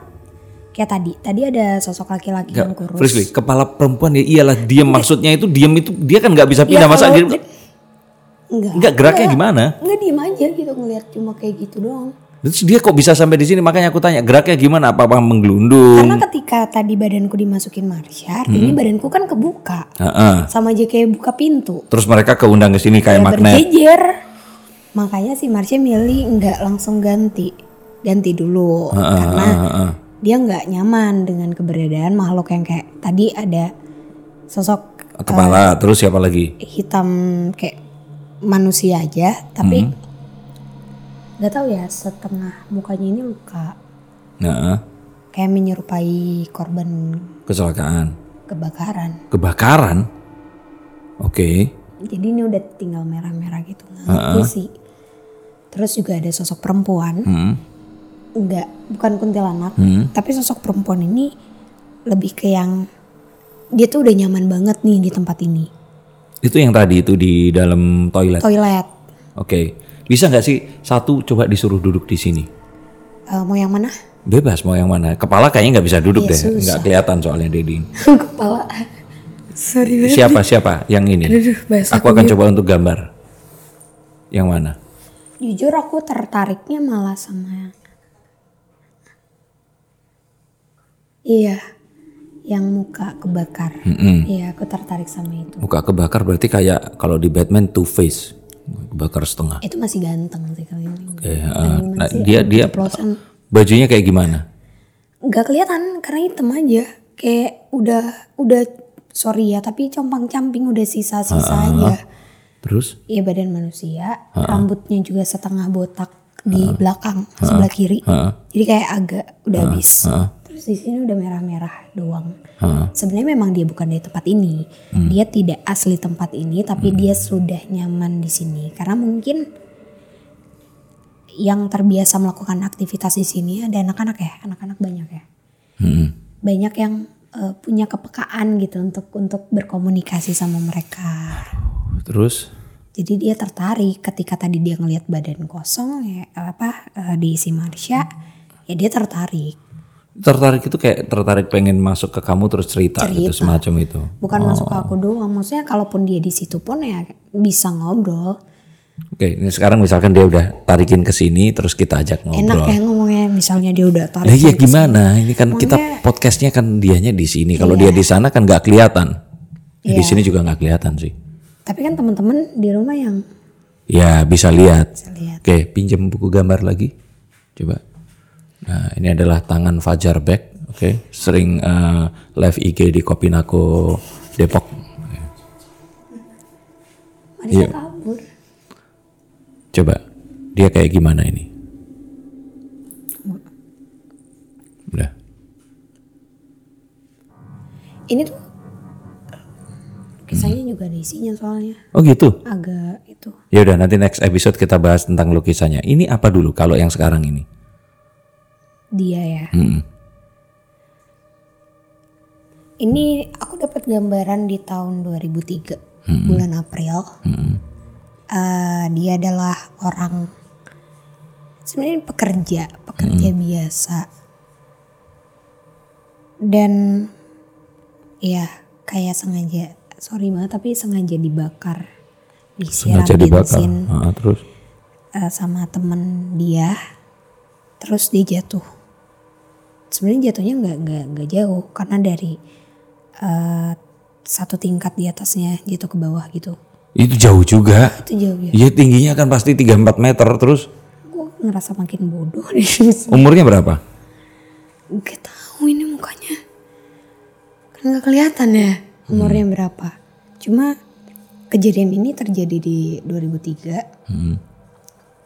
kayak tadi, tadi ada sosok laki-laki yang kurus. Frisly, kepala perempuan ya iyalah diam maksudnya itu diam itu dia kan nggak bisa Ya, pindah masa kalau dia di- Enggak. nggak geraknya gimana? Enggak diem aja gitu ngeliat cuma kayak gitu doang. Terus dia kok bisa sampai di sini makanya aku tanya geraknya gimana? Apa apa menggelundung? Karena ketika tadi badanku dimasukin Marsha, Hmm. badanku kan kebuka. Heeh. Sama aja kayak buka pintu. Terus mereka keundang ke sini kayak Ya, magnet. berjejer. Makanya si Marsha milih nggak langsung ganti. Ganti dulu. karena heeh. dia nggak nyaman dengan keberadaan makhluk yang kayak tadi ada sosok Kepala, terus siapa lagi? hitam kayak manusia aja tapi Hmm. Nggak tahu ya setengah mukanya ini luka Nah, kayak menyerupai korban kecelakaan, kebakaran kebakaran. Oke. jadi ini udah tinggal merah-merah gitu nggak ngerti sih terus juga ada sosok perempuan Hmm. nggak bukan kuntilanak Hmm. tapi sosok perempuan ini lebih ke yang dia tuh udah nyaman banget nih di tempat ini Itu yang tadi itu di dalam toilet. toilet Oke. Bisa nggak sih satu coba disuruh duduk di sini? Eh, mau yang mana Bebas mau yang mana. Kepala kayaknya nggak bisa duduk Iya, deh. Nggak kelihatan soalnya Deding. kepala sorry Siapa siapa yang ini? Aduh, Aku akan coba untuk gambar. Yang mana? jujur aku tertariknya malah sama iya yang muka kebakar Mm-mm. iya aku tertarik sama itu Muka kebakar berarti kayak kalau di Batman two face. Kebakar setengah. itu masih ganteng sih kalau ini Oke. Gimana Nah, dia dia Ceplosan. bajunya kayak gimana? nggak kelihatan karena hitam aja kayak udah udah sorry ya tapi compang camping udah sisa-sisa aja Terus? iya badan manusia rambutnya juga setengah botak di belakang sebelah kiri Heeh. jadi kayak agak udah habis heeh. Terus di sini udah merah-merah doang. Heeh. sebenarnya memang dia bukan dari tempat ini. Dia tidak asli tempat ini tapi dia sudah nyaman di sini. Karena mungkin yang terbiasa melakukan aktivitas di sini ada anak-anak ya anak-anak banyak ya. Mm-mm. banyak yang eh, punya kepekaan gitu untuk untuk berkomunikasi sama mereka. Terus? jadi dia tertarik ketika tadi dia ngelihat badan kosong ya apa eh, diisi Marsha ya dia tertarik Tertarik itu kayak tertarik pengen masuk ke kamu terus cerita, gitu Cerita. semacam itu. bukan masuk ke aku doang maksudnya kalaupun dia di situ pun ya bisa ngobrol Oke, ini sekarang misalkan dia udah tarikin ke sini terus kita ajak Enak ngobrol. ya ngomongnya misalnya dia udah tarik. Lah iya gimana? Ini kan kita podcastnya kan dianya di sini. Kalau dia di sana kan nggak kelihatan. Ya, Di sini juga nggak kelihatan sih. Tapi kan teman-teman di rumah yang Ya bisa lihat. bisa lihat. Oke, pinjam buku gambar lagi. Coba. Nah, ini adalah tangan Fajar Beck. Oke, sering eh, live IG di Kopinako Depok. Marisa Iya. kabur. Coba, dia kayak gimana ini? Udah. Ini tuh kisahnya juga ada isinya soalnya Oh gitu. agak itu. Ya udah nanti next episode kita bahas tentang lukisannya. Ini apa dulu kalau yang sekarang ini? Dia ya. Hmm. Ini aku dapat gambaran di tahun 2003 bulan April. Eh, dia adalah orang sebenarnya pekerja, pekerja biasa. Dan ya kayak sengaja, sorry banget tapi sengaja dibakar, disiram Sengaja dibakar. bensin Ah, terus. eh, sama temen dia, terus dia jatuh. Sebenarnya jatuhnya nggak nggak nggak jauh karena dari eh, satu tingkat di atasnya jatuh ke bawah gitu. Itu jauh juga. Itu jauh ya. Iya tingginya kan pasti 3-4 meter terus. Gue ngerasa makin bodoh di. Umurnya berapa? Gak tahu ini mukanya. Kan nggak kelihatan ya umurnya berapa. Cuma kejadian ini terjadi di 2003. Hmm.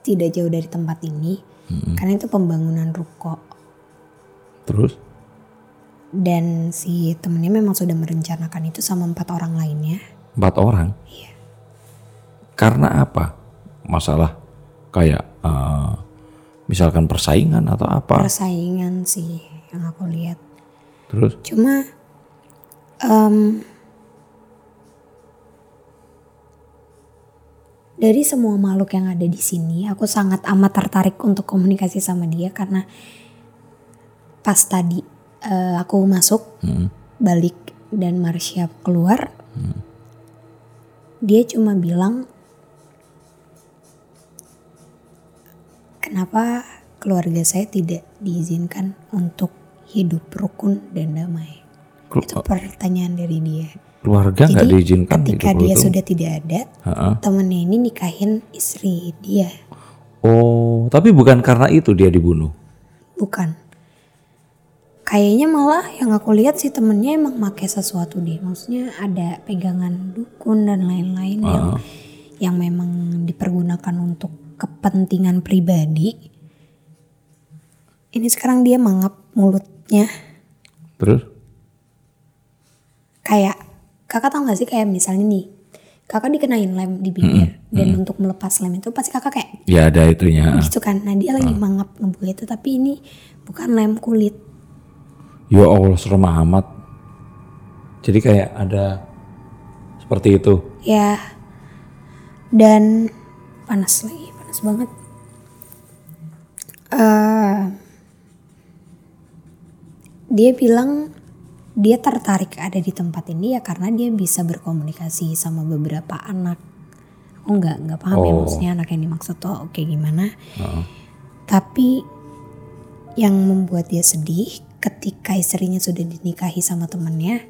Tidak jauh dari tempat ini. Karena itu pembangunan ruko. Terus? Dan si temennya memang sudah merencanakan itu sama empat orang lainnya. Empat orang? Iya. Karena apa? Masalah kayak eh, misalkan persaingan atau apa? Persaingan sih yang aku lihat. Terus? Cuma em, dari semua makhluk yang ada di sini, aku sangat amat tertarik untuk komunikasi sama dia karena pas tadi eh, aku masuk balik dan Marsha keluar, dia cuma bilang kenapa keluarga saya tidak diizinkan untuk hidup rukun dan damai. Kelu- Itu pertanyaan dari dia. keluarga nggak diizinkan ketika dia rukun? sudah tidak ada, Ha-ha. temennya ini nikahin istri dia, Oh, tapi bukan karena itu dia dibunuh. bukan. Kayaknya malah yang aku lihat sih temennya emang make sesuatu deh. Maksudnya ada pegangan dukun dan lain-lain yang yang memang dipergunakan untuk kepentingan pribadi. Ini sekarang dia mangap mulutnya Terus? kayak kakak tau gak sih kayak misalnya nih kakak dikenain lem di bibir dan untuk melepas lem itu pasti kakak kayak Ya ada itunya. gitu kan nah dia lagi mangap ngebuka itu tapi ini bukan lem kulit Ya Allah serem amat. Jadi kayak ada seperti itu. ya dan panas lagi panas banget Eh dia bilang dia tertarik ada di tempat ini ya karena dia bisa berkomunikasi sama beberapa anak aku nggak nggak paham ya Oh. maksudnya anak yang dimaksud tuh oke gimana tapi yang membuat dia sedih ketika istrinya sudah dinikahi sama temennya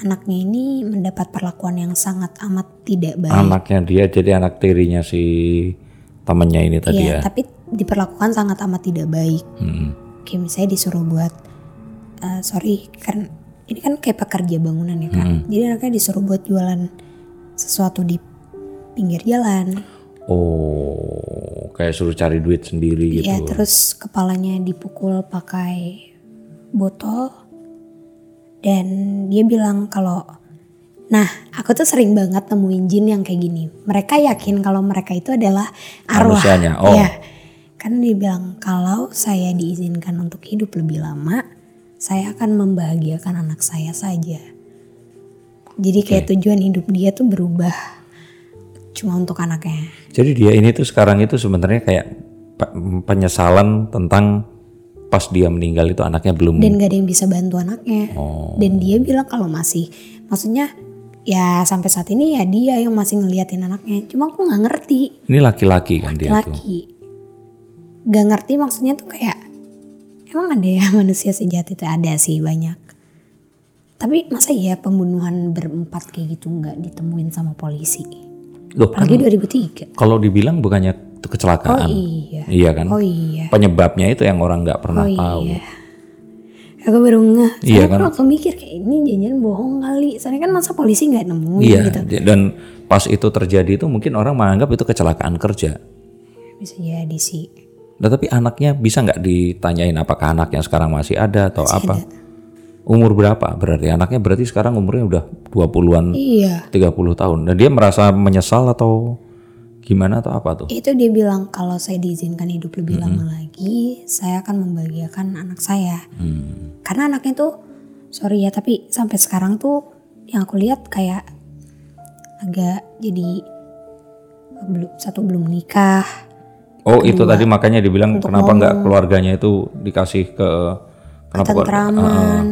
anaknya ini mendapat perlakuan yang sangat amat tidak baik Anaknya dia jadi anak tirinya si temennya ini tadi Iya, ya. tapi diperlakukan sangat amat tidak baik. Hmm. Kayak misalnya disuruh buat, eh, sorry kan ini kan kayak pekerja bangunan ya kan. Jadi anaknya disuruh buat jualan sesuatu di pinggir jalan. Oh, kayak suruh cari duit sendiri gitu. Ya terus kepalanya dipukul pakai botol. Dan dia bilang kalau, nah aku tuh sering banget nemuin jin yang kayak gini. Mereka yakin kalau mereka itu adalah arwah. Manusianya, oh. Iya. Karena dia bilang kalau saya diizinkan untuk hidup lebih lama, saya akan membahagiakan anak saya saja. Jadi kayak tujuan hidup dia tuh berubah cuma untuk anaknya. Jadi dia ini tuh sekarang itu sebenarnya kayak pe- penyesalan tentang pas dia meninggal itu anaknya belum Dan gak ada yang bisa bantu anaknya. Oh. Dan dia bilang kalau masih, maksudnya ya sampai saat ini ya dia yang masih ngeliatin anaknya cuma aku nggak ngerti Ini laki-laki kan dia tuh. laki gak ngerti maksudnya tuh kayak emang ada ya manusia sejahat itu ada sih banyak tapi masa ya pembunuhan berempat kayak gitu nggak ditemuin sama polisi Loh kan apalagi 2003 kalau dibilang bukannya itu oh kecelakaan. iya Iya kan? oh iya Penyebabnya itu yang orang nggak pernah oh tahu. iya aku baru ngeh Iya kan? aku mikir kayak ini janjian bohong kali soalnya kan masa polisi nggak nemuin Iya, gitu dan pas itu terjadi itu mungkin orang menganggap itu kecelakaan kerja. bisa jadi sih Nah, tapi anaknya bisa nggak ditanyain apakah anaknya sekarang masih ada atau apa? Umur berapa? Berarti anaknya berarti sekarang umurnya udah 20-an, iya 30 tahun. Dan dia merasa menyesal atau gimana atau apa tuh? itu dia bilang kalau saya diizinkan hidup lebih lama lagi saya akan membahagiakan anak saya. Hmm. karena anaknya tuh sorry ya tapi sampai sekarang tuh yang aku lihat kayak agak jadi belum satu belum nikah. Oh, itu tadi makanya dibilang kenapa nggak keluarganya itu dikasih ke kenapa tentraman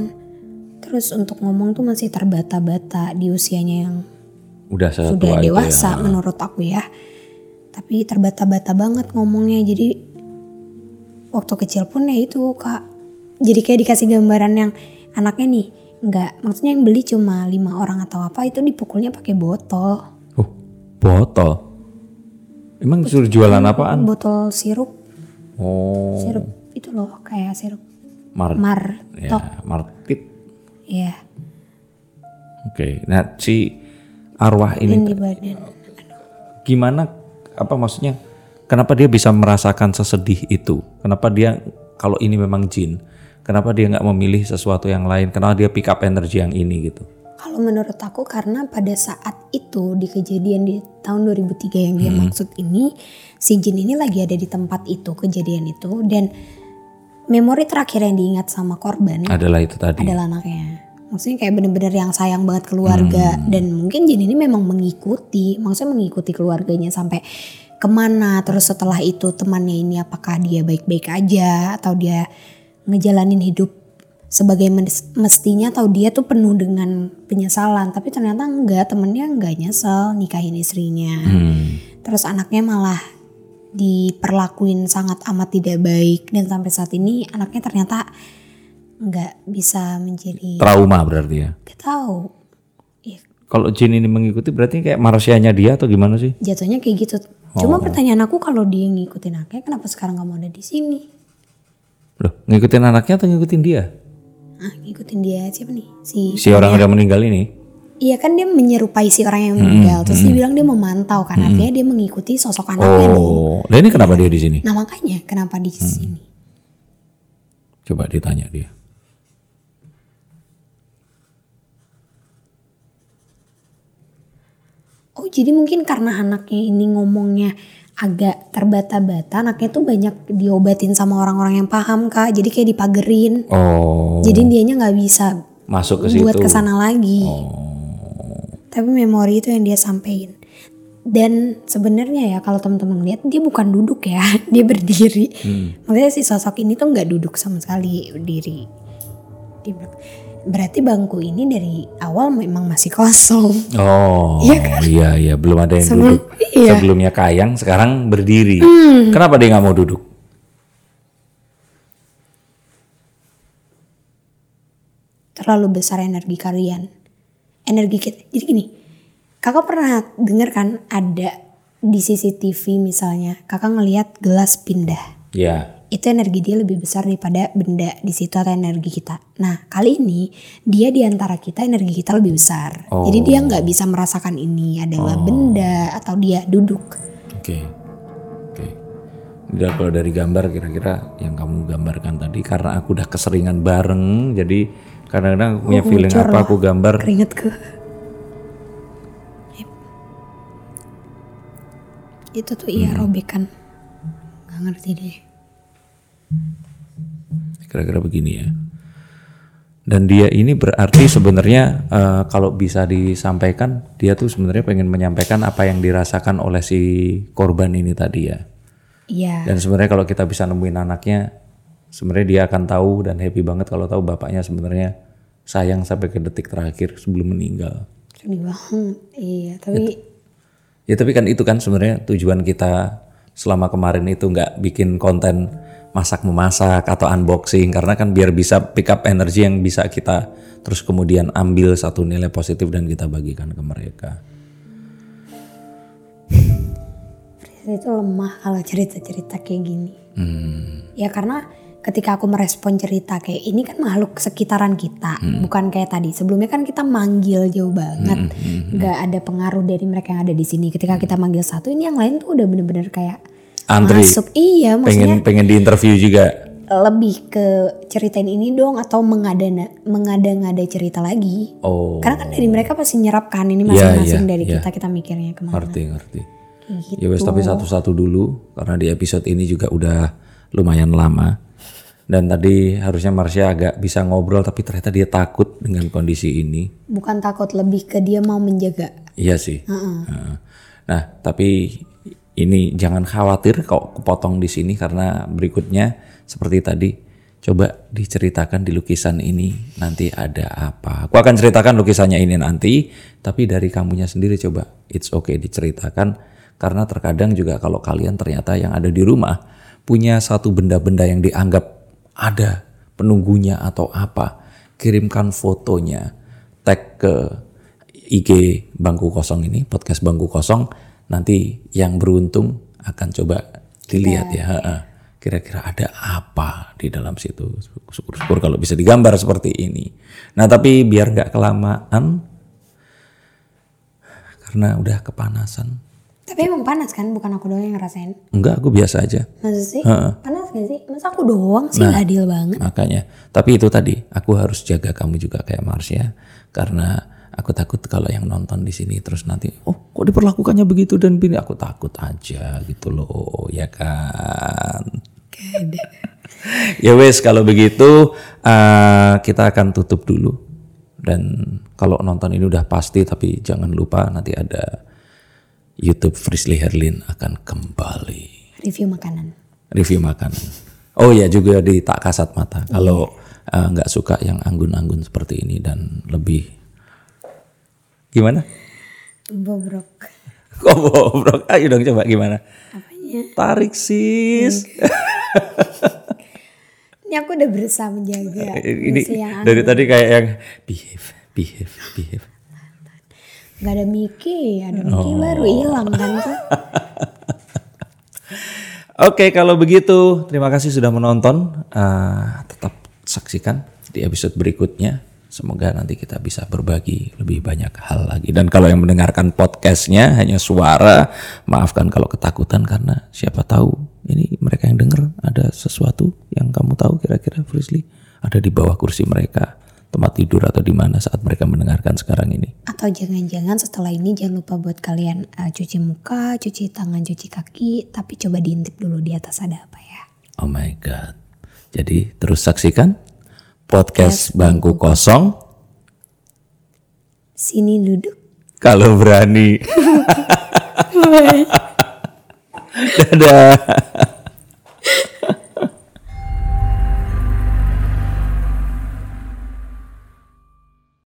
terus untuk ngomong tuh masih terbata-bata di usianya yang udah sudah ya. dewasa menurut aku ya tapi terbata-bata banget ngomongnya jadi waktu kecil pun ya itu kak jadi kayak dikasih gambaran yang anaknya nih nggak maksudnya yang beli cuma lima orang atau apa itu dipukulnya pakai botol Oh, botol. Emang disuruh jualan apaan? botol sirup Oh, sirup itu loh kayak sirup mar mar ya, martit. ya Oke. Nah, si arwah ini ini di badan gimana apa maksudnya? Kenapa dia bisa merasakan sesedih itu? Kenapa dia kalau ini memang jin kenapa dia nggak memilih sesuatu yang lain? Kenapa dia pick up energi yang ini gitu? Kalau menurut aku karena pada saat itu di kejadian di tahun 2003 yang dia maksud ini si Jin ini lagi ada di tempat itu kejadian itu dan memori terakhir yang diingat sama korban adalah itu tadi. adalah anaknya. Maksudnya kayak bener-bener yang sayang banget keluarga. Dan mungkin Jin ini memang mengikuti, maksudnya mengikuti keluarganya sampai ke mana. Terus setelah itu temannya ini apakah dia baik-baik aja? Atau dia ngejalanin hidup sebagai mes- mestinya? Atau dia tuh penuh dengan penyesalan? Tapi ternyata enggak temennya enggak nyesel nikahin istrinya. Hmm. terus anaknya malah diperlakuin sangat amat tidak baik. Dan sampai saat ini anaknya ternyata nggak bisa menjadi trauma berarti ya? Gak tahu. Ya, kalau jin ini mengikuti berarti kayak marsianya dia atau gimana sih? Jatuhnya kayak gitu. Cuma pertanyaan aku kalau dia ngikutin anaknya, kenapa sekarang nggak mau ada di sini? loh ngikutin anaknya atau ngikutin dia? Ah, ngikutin dia. Siapa nih? Si si orang yang udah meninggal ini? Iya kan dia menyerupai si orang yang meninggal. Terus dia bilang dia memantau kan, artinya dia mengikuti sosok anaknya oh. nah ini kenapa dia di sini? Nah makanya kenapa di sini? coba ditanya dia Oh jadi mungkin karena anaknya ini ngomongnya agak terbata-bata, anaknya tuh banyak diobatin sama orang-orang yang paham kak. Jadi kayak dipagerin. oh Jadi dianya nggak bisa masuk ke situ buat ke sana lagi. Oh. Tapi memori itu yang dia sampein. Dan sebenarnya ya kalau teman-teman lihat dia bukan duduk ya, dia berdiri. Hmm. Maksudnya si sosok ini tuh nggak duduk sama sekali, berdiri. Berarti bangku ini dari awal memang masih kosong. Oh, Iya kan? iya iya belum ada yang Sebelum- duduk. iya. Hmm. Sebelumnya kayang, sekarang berdiri. Kenapa dia nggak mau duduk? Terlalu besar energi kalian. Energi kita. Jadi gini, kakak pernah dengar kan ada di CCTV misalnya, kakak ngelihat gelas pindah. Ya, itu energi dia lebih besar daripada benda di situ atau energi kita. Nah kali ini dia di antara kita energi kita lebih besar. Oh. Jadi dia nggak bisa merasakan ini adalah benda atau dia duduk. oke, oke. Udah kalau dari gambar kira-kira yang kamu gambarkan tadi karena aku udah keseringan bareng, jadi kadang-kadang aku punya Oh, feeling apa aku gambar. Keringetku. Yep. Itu tuh iya Hmm. robekan. Gak ngerti deh. Kira-kira begini ya. Dan dia ini berarti sebenarnya eh, kalau bisa disampaikan, dia tuh sebenarnya pengen menyampaikan apa yang dirasakan oleh si korban ini tadi ya. Iya. Dan sebenarnya kalau kita bisa nemuin anaknya, sebenarnya dia akan tahu dan happy banget kalau tahu bapaknya sebenarnya sayang sampai ke detik terakhir sebelum meninggal. Sedih banget. Iya, tapi Ya tapi kan itu kan sebenarnya tujuan kita selama kemarin itu nggak bikin konten masak memasak atau unboxing karena kan biar bisa pick up energi yang bisa kita terus kemudian ambil satu nilai positif dan kita bagikan ke mereka. Itu lemah kalau cerita-cerita kayak gini. Hmm, Ya karena ketika aku merespon cerita kayak ini kan makhluk sekitaran kita, Hmm. bukan kayak tadi. Sebelumnya kan kita manggil jauh banget, Hmm, nggak ada pengaruh dari mereka yang ada di sini. Ketika kita manggil satu, ini yang lain tuh udah bener-bener kayak Antri. masuk. Iya, pengen maksudnya pengen diinterview juga. lebih ke ceritain ini dong atau mengada mengada-ngada cerita lagi. Oh, Karena kan dari mereka pasti nyerap kan ini Iya, masing-masing iya, dari iya. kita kita mikirnya ke mana. ngerti ngerti. Gitu. Ya wes tapi satu-satu dulu karena di episode ini juga udah lumayan lama. Dan tadi harusnya Marsha agak bisa ngobrol tapi ternyata dia takut dengan kondisi ini. Bukan takut lebih ke dia mau menjaga. Iya sih. Heeh. Nah, tapi ini jangan khawatir kalau kepotong di sini karena berikutnya seperti tadi coba diceritakan di lukisan ini nanti ada apa. Aku akan ceritakan lukisannya ini nanti, tapi dari kamunya sendiri coba it's okay diceritakan karena terkadang juga kalau kalian ternyata yang ada di rumah punya satu benda-benda yang dianggap ada penunggunya atau apa, kirimkan fotonya, tag ke IG Bangku Kosong ini, podcast Bangku Kosong, nanti yang beruntung akan coba dilihat ya. heeh. Kira-kira ada apa di dalam situ. Syukur-syukur kalau bisa digambar seperti ini. Nah tapi biar nggak kelamaan, karena udah kepanasan. Tapi emang panas kan, bukan aku doang yang ngerasain. Enggak, aku biasa aja. Masa sih? Panas gak sih? Masa aku doang sih gak adil banget. Makanya, tapi itu tadi aku harus jaga kamu juga kayak Marsha karena aku takut kalau yang nonton di sini terus nanti oh kok diperlakukannya begitu dan bini aku takut aja gitu loh ya kan. ya wes kalau begitu eh, kita akan tutup dulu dan kalau nonton ini udah pasti tapi jangan lupa nanti ada YouTube Frisly Herlin akan kembali Review makanan. review makanan. Oh ya juga di tak kasat mata. Kalau eh, nggak suka yang anggun-anggun seperti ini dan lebih gimana? Bobrok. Kok bobrok? Ayo dong coba gimana? Apanya? Tarik sis. Ini aku udah berusaha menjaga. ini Misi yang dari tadi kayak yang behave, behave, behave. Gak ada Miki, ada Miki Oh. baru hilang kan tuh. Oke, kalau begitu terima kasih sudah menonton. Eh, tetap saksikan di episode berikutnya. Semoga nanti kita bisa berbagi lebih banyak hal lagi. Dan kalau yang mendengarkan podcastnya hanya suara, maafkan kalau ketakutan karena siapa tahu ini mereka yang dengar ada sesuatu yang kamu tahu kira-kira Frisly ada di bawah kursi mereka tempat tidur atau di mana saat mereka mendengarkan sekarang ini. Atau jangan-jangan setelah ini jangan lupa buat kalian eh, cuci muka, cuci tangan, cuci kaki. Tapi coba diintip dulu di atas ada apa ya. Oh my god. Jadi terus saksikan podcast Bangku Kosong Sini duduk. kalau berani. Dadah.